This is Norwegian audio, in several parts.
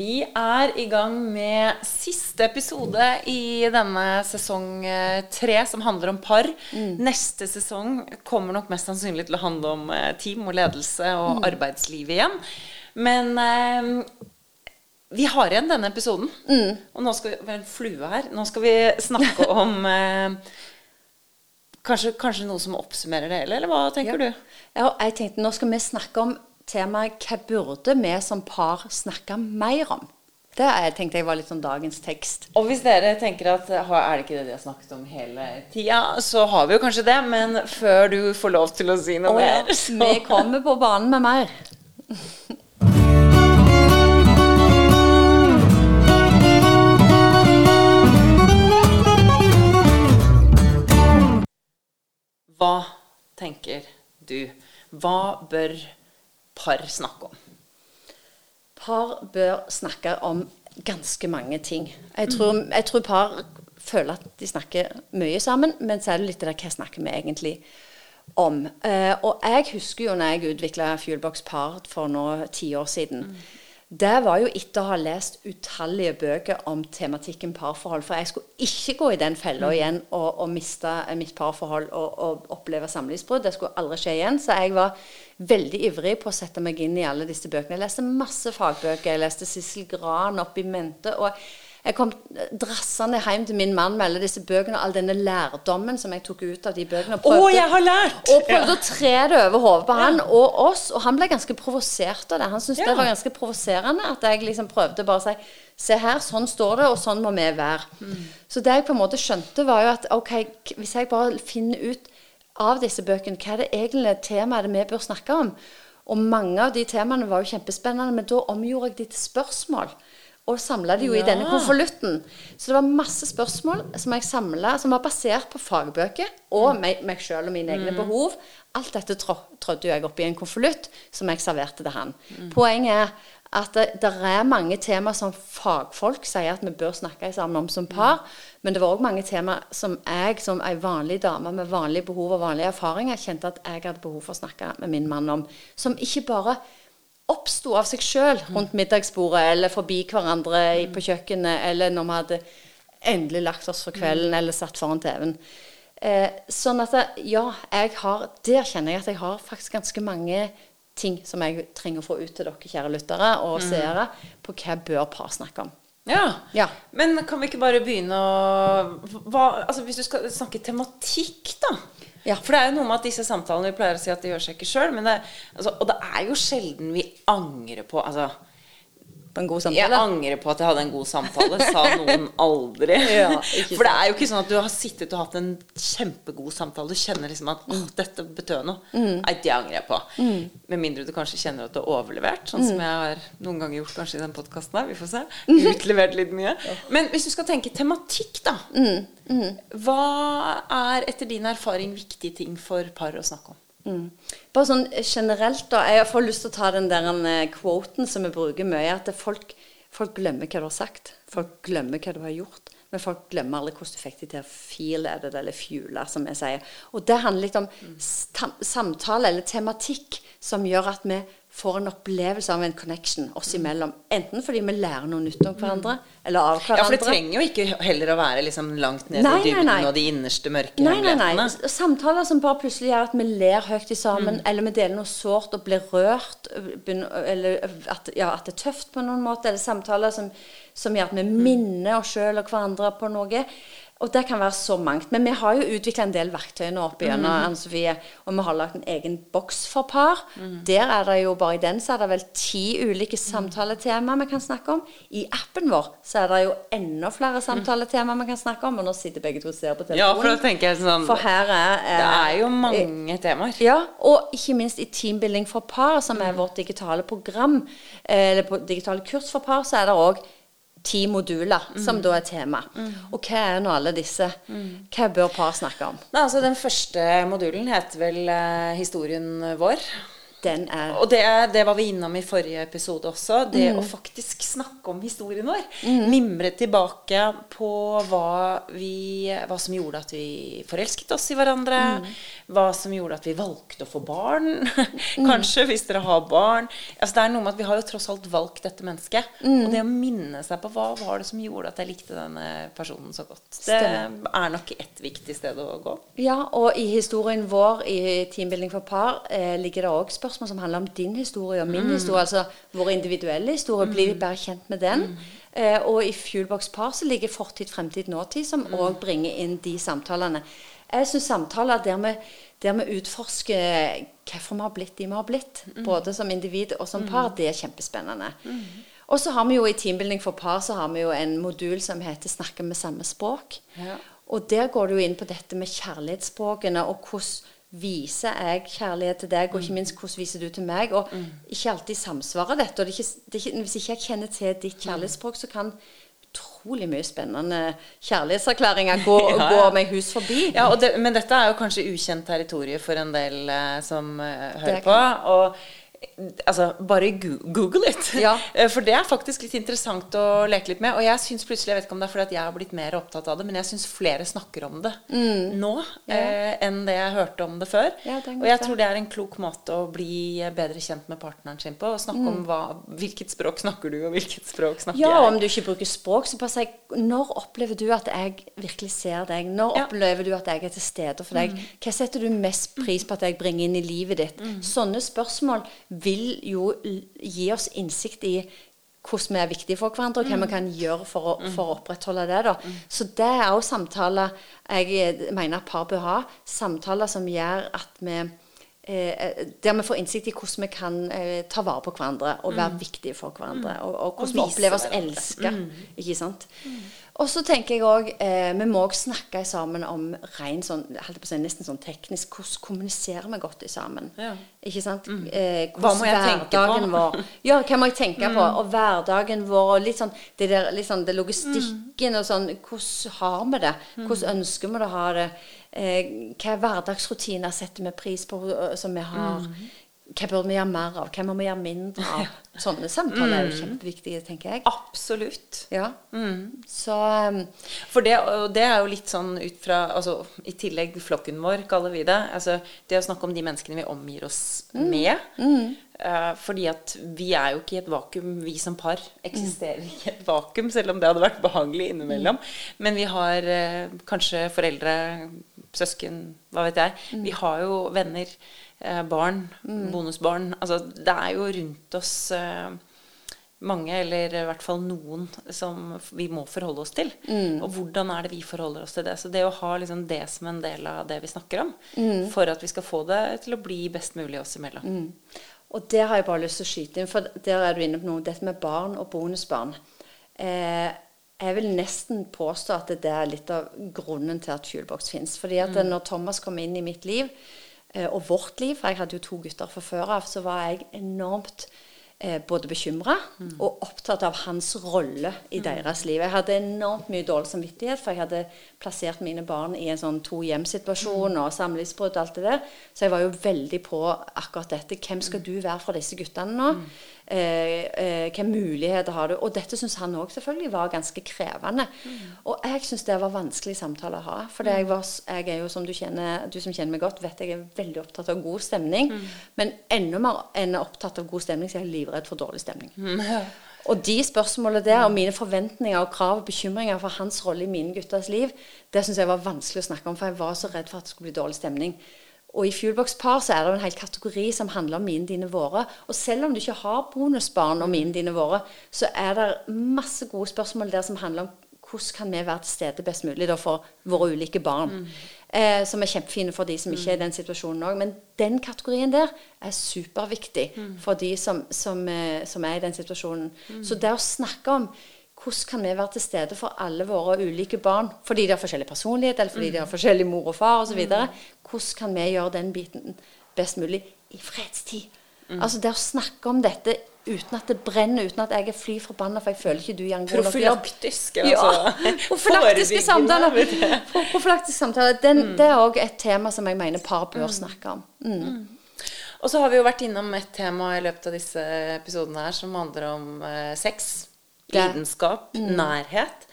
Vi er i gang med siste episode i denne sesong eh, tre, som handler om par. Neste sesong kommer nok mest sannsynlig til å handle om eh, team og ledelse og arbeidsliv igjen. Men eh, vi har igjen denne episoden. Og nå skal vi Vel, flue her. Nå skal vi snakke om eh, kanskje, kanskje noe som oppsummerer det hele, eller hva tenker du? Ja, jeg tenkte nå skal vi snakke om temaet hva burde vi som par snakke mer om? Det er- tenkte jeg var litt sånn dagens tekst. Og hvis dere tenker at er det ikke det de har snakket om hele tida, så har vi jo kanskje det, men før du får lov til å si noe oh, mer, så Vi kommer på banen med mer. Hva tenker du? Hva bør par snakke om? Par bør snakke om ganske mange ting. Jeg tror, jeg tror par føler at de snakker mye sammen, men så er det litt det der hva snakker vi egentlig om. Eh, og jeg husker jo når jeg utvikla Fuelbox Par for nå ti år siden. Det var jo etter å ha lest utallige bøker om tematikken parforhold. For jeg skulle ikke gå i den fella igjen og, og miste mitt parforhold og, og oppleve samlivsbrudd. Det skulle aldri skje igjen. Så jeg var veldig ivrig på å sette meg inn i alle disse bøkene. Jeg leste masse fagbøker. Jeg leste Sissel Gran opp i mente. og jeg kom drassende hjem til min mann med alle disse bøkene og all denne lærdommen som jeg tok ut av de bøkene. og Å, prøvde- jeg har lært! og prøvde å tre det over hodet på han og oss, og han ble ganske provosert av det. Han syntes Ja. det var ganske provoserende at jeg liksom prøvde bare å si Se her, sånn står det, og sånn må vi være. Så det jeg på en måte skjønte, var jo at ok, hvis jeg bare finner ut av disse bøkene hva er det egentlig temaet det vi bør snakke om Og mange av de temaene var jo kjempespennende, men da omgjorde jeg de til spørsmål. Og samla de jo i denne Ja. konvolutten. Så det var masse spørsmål som jeg samla, som var basert på fagbøker og meg, meg sjøl og mine egne behov. Alt dette trå, trådde opp i en konvolutt som jeg serverte til han. Poenget er at det, det er mange tema som fagfolk sier at vi bør snakke sammen om som par. Men det var òg mange tema som jeg som ei vanlig dame med vanlige behov og vanlige erfaringer kjente at jeg hadde behov for å snakke med min mann om. Som ikke bare oppsto av seg sjøl rundt middagsbordet eller forbi hverandre i- på kjøkkenet, eller når vi hadde endelig lagt oss for kvelden eller satt foran TV-en. Eh, sånn at ja, jeg har Der kjenner jeg at jeg har faktisk ganske mange ting som jeg trenger å få ut til dere, kjære lyttere og seere, på hva jeg bør par snakke om. Ja. Ja. Men kan vi ikke bare begynne å hva, altså Hvis du skal snakke tematikk, da. Ja. For det er jo noe med at disse samtalene Vi pleier å si at det gjør seg ikke sjøl, altså, og det er jo sjelden vi angrer på altså, På en god Jeg angrer på at jeg hadde en god samtale, sa noen aldri. Ja, For det er jo ikke sånn at du har sittet og hatt en kjempegod samtale. Du kjenner liksom at Mm. dette betød noe. Nei, det angrer jeg på. Med mindre du kanskje kjenner at du har overlevert, sånn Mm. som jeg har noen ganger gjort kanskje i den podkasten her. Vi får se. Utlevert litt mye. Men hvis du skal tenke tematikk, da. Mm, Hva er etter din erfaring viktige ting for par å snakke om? Mm. Bare sånn generelt, da. Jeg får lyst til å ta den der eh, quoten som vi bruker mye. At folk, folk glemmer hva du har sagt. Folk glemmer hva du har gjort. Men folk glemmer aldri hvordan du fikk de til å feel det, eller fuele, som vi sier. Og det handler litt om sta- samtale eller tematikk som gjør at vi får en opplevelse av en connection oss imellom. Enten fordi vi lærer noe nytt om hverandre, eller av hverandre. Ja, for det trenger jo ikke heller å være liksom langt ned i dybden nei. og de innerste mørke Nei, nei, nei. Samtaler som bare plutselig gjør at vi ler høyt sammen, eller vi deler noe sårt og blir rørt, eller at, ja, at det er tøft på noen måte, eller samtaler som, som gjør at vi minner oss sjøl og hverandre på noe. Og det kan være så mangt. Men vi har jo utvikla en del verktøy nå opp igjennom, Anne Sofie, og vi har lagt en egen boks for par. Der er det jo bare i den så er det vel ti ulike samtaletema vi kan snakke om. I appen vår så er det jo enda flere samtaletema vi kan snakke om, og nå sitter begge to og ser på telefonen. Ja, for da tenker jeg sånn For her er Det er jo mange temaer. ja, og ikke minst i Teambuilding for par, som er vårt digitale program, eh, eller på digitale kurs for par, så er det òg ti moduler, som da er tema. Og hva er nå alle disse? Hva bør par snakke om? Nei, altså Den første modulen heter vel eh, 'Historien vår'. den er Og det, det, var vi innom i forrige episode også. Det mm. å faktisk snakke om historien vår. Mm. Mimre tilbake på hva, vi, hva, som gjorde at vi forelsket oss i hverandre. Mm. Hva som gjorde at vi valgte å få barn. Mm. Kanskje, hvis dere har barn. Altså, det er noe med at Vi har jo tross alt valgt dette mennesket. Mm. Og det å minne seg på hva var det som gjorde at jeg likte denne personen så godt. Det Stemmer. er nok ett viktig sted å gå. Ja, og i historien vår i Teambuilding for par eh, ligger det òg spørsmål som handler om din historie og min mm. historie. Altså vår individuelle historie. Mm. vi bedre kjent med den. Mm. Eh, og i Fuelbox Par så ligger fortid, fremtid, nåtid, som òg mm. bringer inn de samtalene. Jeg syns samtaler der vi, der vi, utforsker hvorfor vi har blitt de vi har blitt, mm. både som individ og som par, mm. det er kjempespennende. Og så har vi jo i Teambuilding for par så har vi jo en modul som heter 'Snakke med samme språk'. Ja. Og der går du inn på dette med kjærlighetsspråkene og hvordan viser jeg kjærlighet til deg, og ikke mm. minst hvordan viser du til meg? Og mm. ikke alltid samsvarer dette. og det ikke, det ikke, Hvis ikke jeg kjenner til ditt mm. kjærlighetsspråk, så kan utrolig mye spennende kjærlighetserklæringer gå, ja, ja. gå meg hus forbi. Ja, det, Men dette er jo kanskje ukjent territorium for en del eh, som eh, hører på. og Altså, bare google it. Ja. Eh, for det er faktisk litt interessant å leke litt med. Og jeg syns plutselig, jeg vet ikke om det er fordi jeg har blitt mer opptatt av det, men jeg syns flere snakker om det mm. nå ja. eh, enn det jeg hørte om det før. Ja, det og jeg tror det er en klok måte å bli bedre kjent med partneren sin på. Og snakke mm. om hva, hvilket språk snakker du, og hvilket språk snakker jeg. Ja, om du ikke bruker språk, så bare si Når opplever du at jeg virkelig ser deg? Når opplever du at jeg er til stede for deg? Mm. Hva setter du mest pris på at jeg bringer inn i livet ditt? Mm. Sånne spørsmål vil jo gi oss innsikt i hvordan vi er viktige for hverandre, og hva mm. vi kan gjøre for å, mm. for å opprettholde det. da. Mm. Så det er òg samtaler jeg mener at par bør ha. Samtaler som gjør at vi eh, Der vi får innsikt i hvordan vi kan eh, ta vare på hverandre og være mm. viktige for hverandre. Og, og hvordan og vi opplever oss elska. Mm. Ikke sant? Mm. Og så tenker jeg òg eh, Vi må òg snakke sammen om ren sånn, si, nesten sånn teknisk Hvordan kommuniserer vi godt sammen? Ja. Ikke sant? Mm. Eh, hva må jeg tenke på? Vår, ja, hva må jeg tenke mm. på? Og hverdagen vår og litt sånn det, der, litt sånn, det logistikken og sånn Hvordan har vi det? Mm. Hvordan ønsker vi å ha det? Eh, hva hverdagsrutiner setter vi pris på eh, som vi har? Mm. Hva bør vi gjøre mer av? Hva må vi gjøre mindre av? Sånne samtaler er jo mm. kjempeviktige, tenker jeg. Absolutt. Ja. Mm. Så um, For det, det, er jo litt sånn ut fra altså, I tillegg flokken vår, kaller vi det. Altså, det å snakke om de menneskene vi omgir oss mm. med. Mm. Uh, fordi at vi er jo ikke i et vakuum, vi som par eksisterer mm. ikke i et vakuum, selv om det hadde vært behagelig innimellom. Mm. Men vi har uh, kanskje foreldre, søsken, hva vet jeg. Vi har jo venner barn, mm. bonusbarn Altså det er jo rundt oss eh, mange, eller i hvert fall noen, som vi må forholde oss til. Mm. Og hvordan er det vi forholder oss til det? Så det å ha liksom det som en del av det vi snakker om, mm. for at vi skal få det til å bli best mulig oss imellom. Mm. Og der har jeg bare lyst til å skyte inn, for der er du inne på noe. Dette med barn og bonusbarn. Eh, jeg vil nesten påstå at det er litt av grunnen til at Fuelbox fins. Fordi at mm. når Thomas kom inn i mitt liv, Eh, og vårt liv, for jeg hadde jo to gutter fra før av, så var jeg enormt eh, både bekymra mm. og opptatt av hans rolle i mm. deres liv. Jeg hadde enormt mye dårlig samvittighet, for jeg hadde plassert mine barn i en sånn to hjem-situasjon mm. og samlivsbrudd og alt det der. Så jeg var jo veldig på akkurat dette. Hvem skal mm. du være for disse guttene nå? Mm. Eh, eh, hvilke muligheter har du? Og dette syns han òg selvfølgelig var ganske krevende. Mm. Og jeg syns det var vanskelig samtale å ha. For jeg, var, jeg, er jo, som du kjenner, du som kjenner meg godt, vet jeg er veldig opptatt av god stemning. Mm. Men enda mer enn opptatt av god stemning, så er jeg livredd for dårlig stemning. Mm. Og de spørsmålene der, og mine forventninger og krav og bekymringer for hans rolle i mine gutters liv, det syns jeg var vanskelig å snakke om, for jeg var så redd for at det skulle bli dårlig stemning. Og i Fuelbox Par så er det en hel kategori som handler om mine, dine, våre. Og selv om du ikke har bonusbarn og mine, dine, våre, så er det masse gode spørsmål der som handler om hvordan kan vi være til stede best mulig da, for våre ulike barn. Mm. Eh, som er kjempefine for de som ikke er i den situasjonen òg. Men den kategorien der er superviktig mm. for de som, som, eh, som, er i den situasjonen. Mm. Så det å snakke om hvordan kan vi være til stede for alle våre ulike barn? Fordi de har forskjellig personlighet, eller fordi de har mm. forskjellig mor og far osv. Mm. Hvordan kan vi gjøre den biten best mulig i fredstid? Mm. Altså det å snakke om dette uten at det brenner, uten at jeg er fly forbanna, for jeg føler ikke du gjør god nok. Profylaktiske, altså. Ja, profylaktiske samtaler. Profylaktiske samtaler. Den, mm. Det er òg et tema som jeg mener par bør mm. snakke om. Mm. Og så har vi jo vært innom et tema i løpet av disse episodene her som handler om eh, sex. Lidenskap. Nærhet.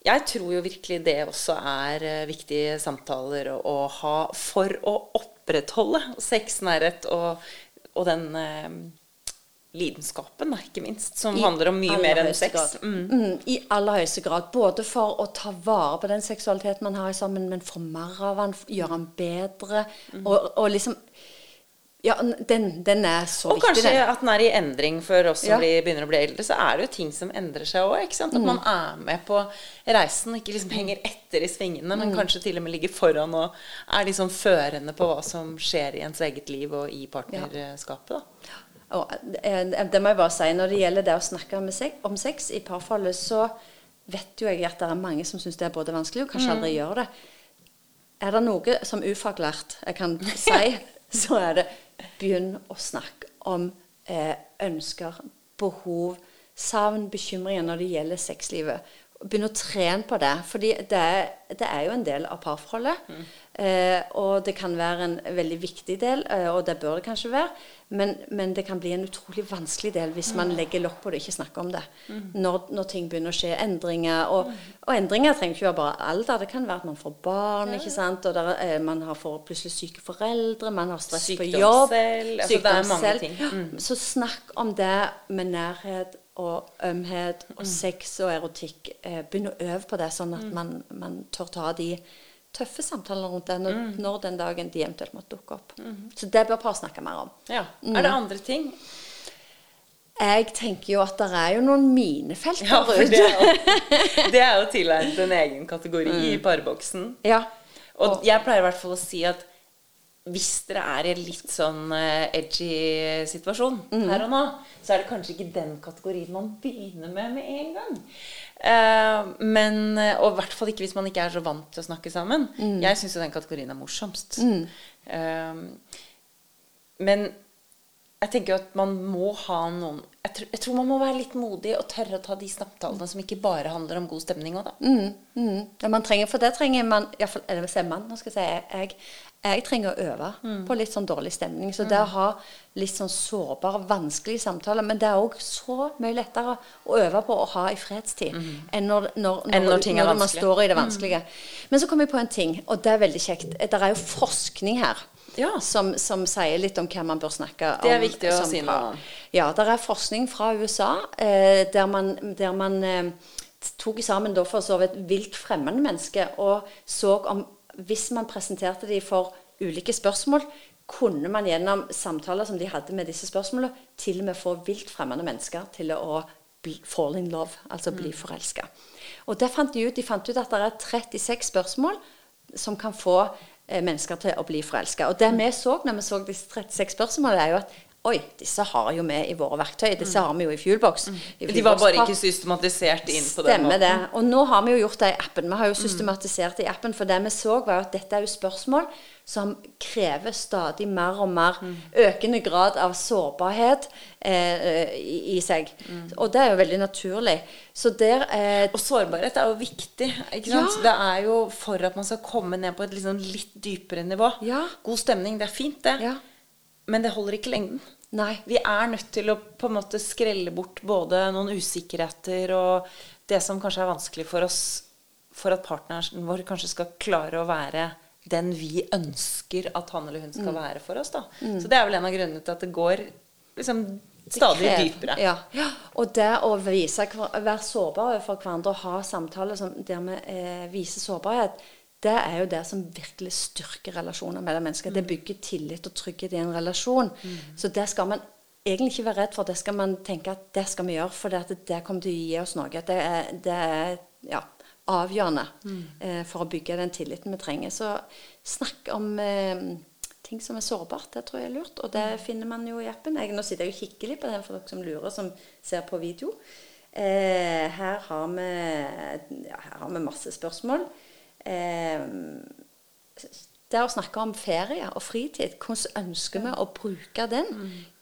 Jeg tror jo virkelig det også er eh, viktige samtaler å, ha for å opprettholde sexnærhet og, og den eh, lidenskapen, ikke minst, som I handler om mye mer enn sex. Mm. Mm, I aller høyeste grad. Både for å ta vare på den seksualiteten man har sammen, men få mer av den, gjøre den bedre. Mm. Og, og liksom Ja, den, den er så Og viktig, kanskje den. at den er i endring for oss som Ja. blir, begynner å bli eldre. Så er det jo ting som endrer seg òg. At Mm. man er med på reisen, ikke liksom henger etter i svingene, Mm. men kanskje til og med ligger foran og er liksom førende på hva som skjer i ens eget liv og i partnerskapet. da. Og eh, det må jeg bare si, Når det gjelder det å snakke om sex i parforholdet, så vet jo jeg at det er mange som syns det er både vanskelig og Mm. kanskje aldri gjør det. Er det noe som ufaglært jeg kan si, så er det begynn å snakke om eh, ønsker, behov, savn, bekymringer når det gjelder sexlivet. Begynn å trene på det. for det det er jo en del av parforholdet. Eh, og det kan være en veldig viktig del, eh, og det bør det kanskje være. Men, men det kan bli en utrolig vanskelig del hvis man legger lokk på det og ikke snakker om det. Når, når ting begynner å skje. Endringer. Og, og endringer trenger ikke være bare alder. Det kan være at man får barn, ikke sant? og der, eh, man har får plutselig syke foreldre, man har stress på jobb. selv, altså det er mange selv. Mm. Så snakk om det med nærhet og ømhet Mm. og sex og erotikk. Eh, begynn å øve på det, sånn at Mm. man, man tør ta de tøffe samtaler rundt det når, Mm. når den dagen de eventuelt måtte dukke opp. Så det bør par snakke mer om. Ja. Mm. Er det andre ting? Jeg tenker jo at det er jo noen minefelt Ja, der for det ute. er jo, jo tilegnet en egen kategori i Mm. parboksen. Ja. Og jeg pleier i hvert fall å si at hvis dere er i en litt sånn eh, edgy situasjon Mm. her og nå, så er det kanskje ikke den kategorien man begynner med med en gang. Eh, men, eh, og i hvert fall ikke hvis man ikke er så vant til å snakke sammen. Mm. Jeg syns jo den kategorien er morsomst. Eh, men jeg tenker jo at man må ha noen jeg tror, jeg tror man må være litt modig og tørre å ta de samtalene som ikke bare handler om god stemning òg, da. Mm, mm. ja man trenger, for det trenger man iallfall Eller hvis jeg er mann, nå skal jeg si jeg, jeg trenger å øve Mm. på litt sånn dårlig stemning. Så det å ha litt sånn sårbare, vanskelige samtaler Men det er òg så mye lettere å øve på å ha i fredstid enn når, når, når, Enn når er man står i det vanskelige. Men så kom jeg på en ting, og det er veldig kjekt. Det er jo forskning her. Ja. Som, som sier litt om hva man bør snakke om. Det er viktig å si noe. Ja, det er forskning fra USA eh, der man, der man eh, tok sammen da for så vidt vilt fremmede mennesker og så om hvis man presenterte dem for ulike spørsmål, kunne man gjennom samtaler som de hadde med disse spørsmålene, til og med få vilt fremmede mennesker til å fall in love, altså bli forelska. Og det fant de ut. De fant ut at det er 36 spørsmål som kan få mennesker til å bli forelska. Og det vi så når vi så disse 36 spørsmålene, er jo at Oi, disse har jo vi i våre verktøy. Disse har vi jo i Fuelbox. I De var bare ikke systematisert inn på den Stemmer måten. det. Og nå har vi jo gjort det i appen. Vi har jo systematisert det i appen. For det vi så, var jo at dette er jo spørsmål som krever stadig mer og mer økende grad av sårbarhet eh, i, i seg. Og det er jo veldig naturlig. Så der eh, Og sårbarhet er jo viktig. Ikke sant? Ja. Det er jo for at man skal komme ned på et liksom litt dypere nivå. Ja. God stemning, det er fint, det. Ja. Men det holder ikke lengden. Nei. Vi er nødt til å på en måte skrelle bort både noen usikkerheter og det som kanskje er vanskelig for oss, for at partneren vår kanskje skal klare å være den vi ønsker at han eller hun Mm. skal være for oss. da. Så det er vel en av grunnene til at det går liksom stadig dypere. Ja. Og det å vise, være sårbar overfor hverandre og ha samtaler som, der vi eh, viser sårbarhet, det er jo det som virkelig styrker relasjoner mellom mennesker. Det bygger tillit og trygghet i en relasjon. Så det skal man egentlig ikke være redd for. Det skal man tenke at det skal vi gjøre, for det, det kommer til å gi oss noe. Det er, det er ja, avgjørende eh, for å bygge den tilliten vi trenger. Så snakk om eh, ting som er sårbart. Det tror jeg er lurt. Og det finner man jo i appen. Jeg, nå sitter jeg og kikker litt på den for dere som lurer, som ser på video. Eh, her, har vi, ja, her har vi masse spørsmål. Eh, det å snakke om ferie og fritid, hvordan ønsker vi å bruke den?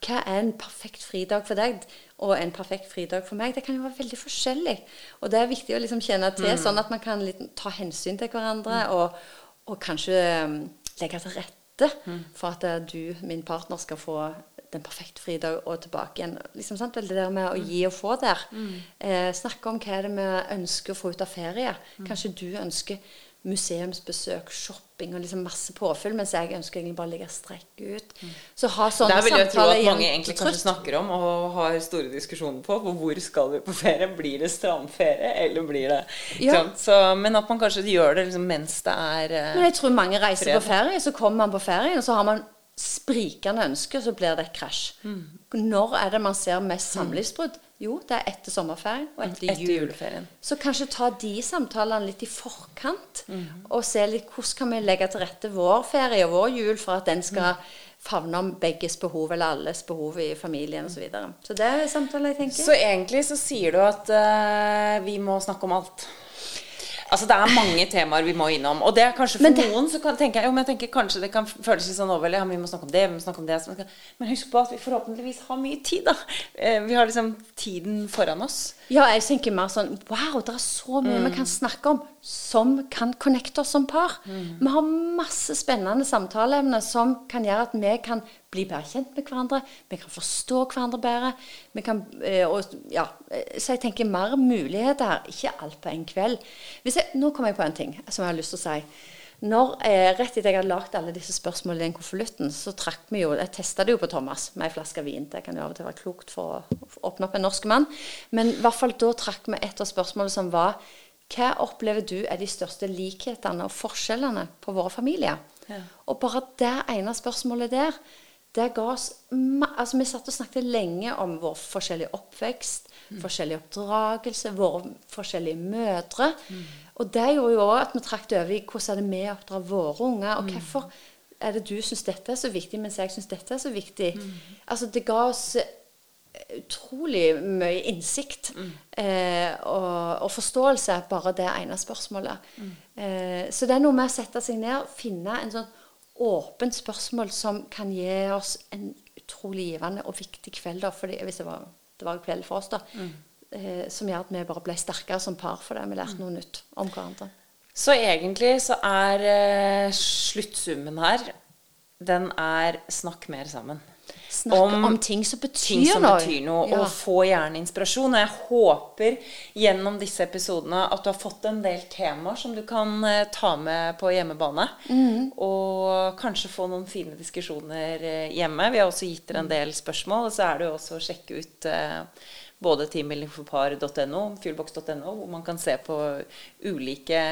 Hva er en perfekt fridag for deg, og en perfekt fridag for meg? Det kan jo være veldig forskjellig. Og det er viktig å liksom kjenne til, sånn at man kan ta hensyn til hverandre, og, og kanskje um, legge til rette rette for at eh, du, min partner, skal få den perfekte fridag og tilbake igjen. Liksom, sant? Det der med å gi og få der. Eh, snakke om hva er det vi ønsker å få ut av ferie. Kanskje du ønsker museumsbesøk, shopping og liksom masse påfyll, mens jeg ønsker egentlig bare å ligge strekk ut. Så ha sånne Der vil jeg tro at mange egentlig kanskje trutt. snakker om og har store diskusjoner på. på Hvor skal vi på ferie? Blir det strandferie, eller blir det Ja. sant? Så, Men at man kanskje gjør det liksom mens det er eh, Men jeg tror mange reiser på ferie, så kommer man på ferien, og så har man sprikende ønsker, så blir det et krasj. Mm. Når er det man ser mest samlivsbrudd? Jo, det er etter sommerferien og etter, etter jul. juleferien. Så kanskje ta de samtalene litt i forkant, Mm. og se litt hvordan kan vi legge til rette vår ferie og vår jul for at den skal favne om begges behov, eller alles behov i familien osv. Så, videre. så det er samtaler jeg tenker. Så egentlig så sier du at uh, vi må snakke om alt. Altså Det er mange temaer vi må innom. Og det er kanskje for det- noen så kan, tenker jeg, jo, men jeg tenker kanskje det kan føles litt sånn overveldig. Ja, vi må snakke om det, vi må snakke om det. Men husk på at vi forhåpentligvis har mye tid, da. Eh, Vi har liksom tiden foran oss. Ja, jeg tenker mer sånn Wow, det er så mye vi kan snakke om som kan connecte oss som par. Vi har masse spennende samtaleemner som kan gjøre at vi kan bli bedre kjent med hverandre. Vi kan forstå hverandre bedre. Vi kan, eh, og, ja, eh, så jeg tenker mer muligheter. Ikke alt på en kveld. Jeg, nå kommer jeg på en ting som jeg har lyst til å si. Når, eh, rett etter jeg hadde lagd alle disse spørsmålene i den konvolutten, så trakk vi jo Jeg testa det jo på Thomas med ei flaske vin. Det kan jo av og til være klokt for å åpne opp en norsk mann. Men i hvert fall da trakk vi et av spørsmålene som var Hva opplever du er de største likhetene og forskjellene på våre familier? Ja. Og bare det ene spørsmålet der, det ga oss Altså, vi satt og snakket lenge om vår forskjellige oppvekst, forskjellig oppdragelse, våre forskjellige mødre. Og det gjorde jo òg at vi trakk det over i hvordan er det vi oppdrar våre unger, og hvorfor er det du syns dette er så viktig, mens jeg syns dette er så viktig. Altså, det ga oss eh, utrolig mye innsikt eh, og, og forståelse, bare det ene spørsmålet. Eh, så det er noe med å sette seg ned, finne en sånn åpent spørsmål som kan gi oss en utrolig givende og viktig kveld, da, fordi, hvis det var, det var kveld for oss, da. Eh, som gjør at vi bare ble sterkere som par fordi vi lærte noe nytt om hverandre. Så egentlig så er eh, sluttsummen her Den er snakk mer sammen. Snakke om, ting som betyr ting som noe. betyr noe, Ja. og få gjerne inspirasjon. Og jeg håper gjennom disse episodene at du har fått en del temaer som du kan eh, ta med på hjemmebane. Mm. Og kanskje få noen fine diskusjoner eh, hjemme. Vi har også gitt dere en del spørsmål. Og så er det jo også å sjekke ut eh, både teambuildingforpar.no, fuelbox.no, hvor man kan se på ulike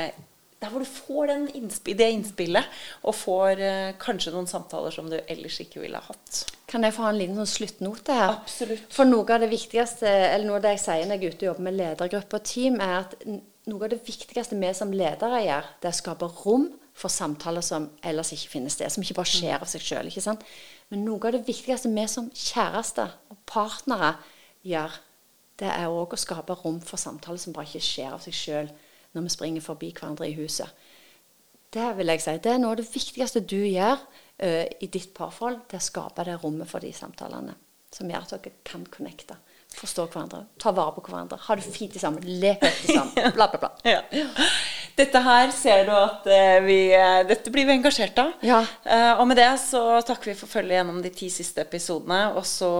der hvor du får den innsp det innspillet, og får eh, kanskje noen samtaler som du ellers ikke ville ha hatt. Kan jeg få ha en liten sånn sluttnote her? Absolutt. For noe av det viktigste, eller noe av det jeg sier når jeg er ute og jobber med ledergrupper og team, er at noe av det viktigste vi som ledere gjør, det er å skape rom for samtaler som ellers ikke finnes sted, som ikke bare skjer av seg sjøl. Men noe av det viktigste vi som kjærester og partnere gjør, det er òg å skape rom for samtaler som bare ikke skjer av seg sjøl når vi springer forbi hverandre i huset. Det vil jeg si, det er noe av det viktigste du gjør eh, i ditt parforhold. Det er å skape det rommet for de samtalene som gjør at dere kan connecte. Forstå hverandre, ta vare på hverandre, ha det fint sammen, le høyt sammen. Bla, bla, bla. Ja. Dette her ser du at eh, vi eh, Dette blir vi engasjert av. Ja. Eh, og med det så takker vi for følget gjennom de ti siste episodene. Og så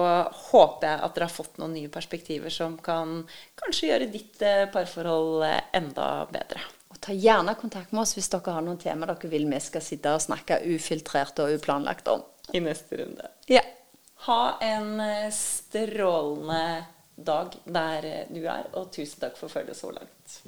håper jeg at dere har fått noen nye perspektiver som kan kanskje gjøre ditt parforhold enda bedre. Og ta gjerne kontakt med oss hvis dere har noen tema dere vil vi skal sitte og snakke ufiltrert og uplanlagt om. I neste runde. Ja. Ha en strålende dag der du er, og tusen takk for følget så langt.